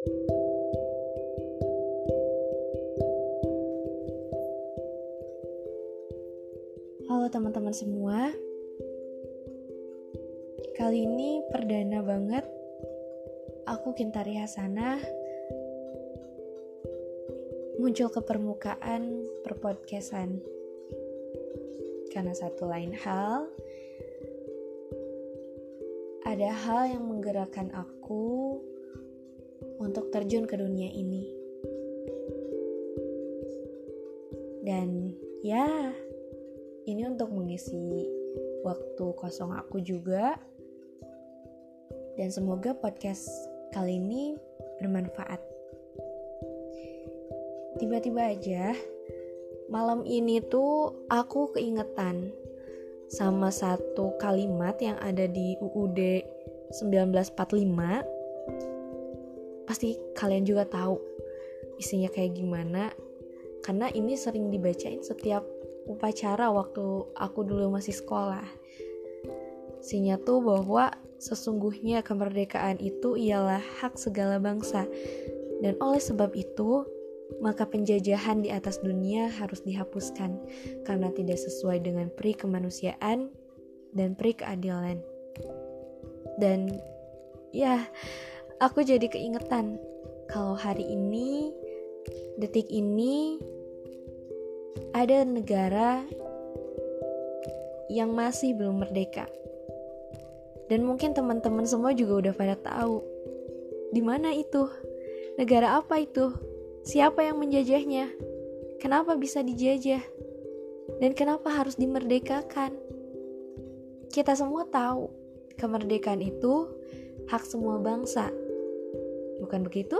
Halo teman-teman semua. Kali ini perdana banget aku Kintari Hasanah muncul ke permukaan perpodcastan. Karena satu lain hal, ada hal yang menggerakkan aku untuk terjun ke dunia ini. Dan ya, ini untuk mengisi waktu kosong aku juga. Dan semoga podcast kali ini bermanfaat. Tiba-tiba aja malam ini tuh aku keingetan sama satu kalimat yang ada di UUD 1945. Pasti kalian juga tahu isinya kayak gimana karena ini sering dibacain setiap upacara waktu aku dulu masih sekolah. Sinya tuh bahwa sesungguhnya kemerdekaan itu ialah hak segala bangsa. Dan oleh sebab itu, maka penjajahan di atas dunia harus dihapuskan karena tidak sesuai dengan peri kemanusiaan dan peri keadilan. Dan ya, aku jadi keingetan kalau hari ini, detik ini, ada negara yang masih belum merdeka. Dan mungkin teman-teman semua juga udah pada tahu di mana itu, negara apa itu, siapa yang menjajahnya, kenapa bisa dijajah, dan kenapa harus dimerdekakan. Kita semua tahu kemerdekaan itu hak semua bangsa, bukan begitu?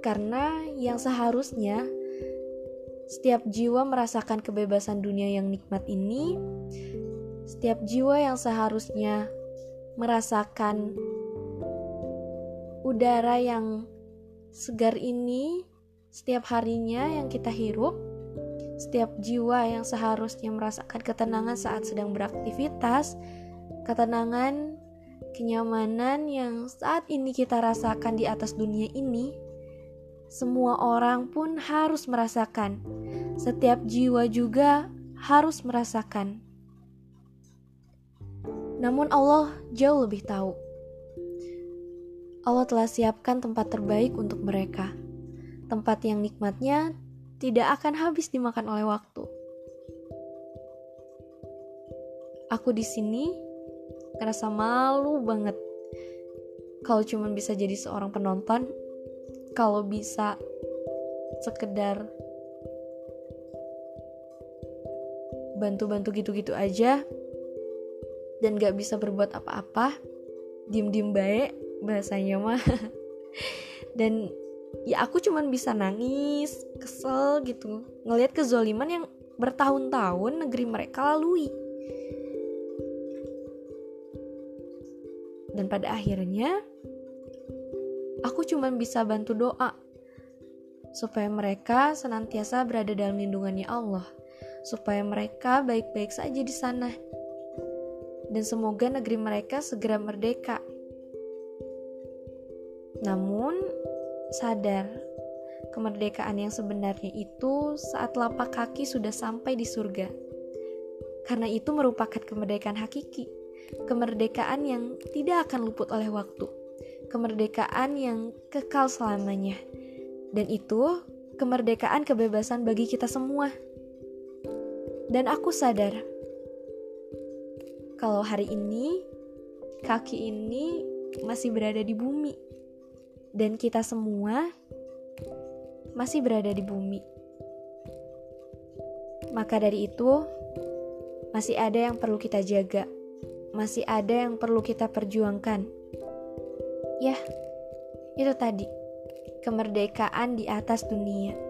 Karena yang seharusnya setiap jiwa merasakan kebebasan dunia yang nikmat ini. Setiap jiwa yang seharusnya merasakan udara yang segar ini setiap harinya yang kita hirup. Setiap jiwa yang seharusnya merasakan ketenangan saat sedang beraktivitas, ketenangan, kenyamanan yang saat ini kita rasakan di atas dunia ini semua orang pun harus merasakan. Setiap jiwa juga harus merasakan. Namun Allah jauh lebih tahu. Allah telah siapkan tempat terbaik untuk mereka. Tempat yang nikmatnya tidak akan habis dimakan oleh waktu. Aku di sini ngerasa malu banget. Kalau cuma bisa jadi seorang penonton kalau bisa sekedar bantu-bantu gitu-gitu aja dan gak bisa berbuat apa-apa diem-diem baik bahasanya mah. Dan ya aku cuman bisa nangis kesel gitu ngelihat kezoliman yang bertahun-tahun negeri mereka lalui dan pada akhirnya aku cuma bisa bantu doa supaya mereka senantiasa berada dalam lindungannya Allah, supaya mereka baik-baik saja di sana, dan semoga negeri mereka segera merdeka. Namun, sadar kemerdekaan yang sebenarnya itu saat lapak kaki sudah sampai di surga, karena itu merupakan kemerdekaan hakiki, kemerdekaan yang tidak akan luput oleh waktu kemerdekaan yang kekal selamanya. Dan itu kemerdekaan kebebasan bagi kita semua. Dan aku sadar kalau hari ini kaki ini masih berada di bumi dan kita semua masih berada di bumi. Maka dari itu masih ada yang perlu kita jaga. Masih ada yang perlu kita perjuangkan Ya, itu tadi kemerdekaan di atas dunia.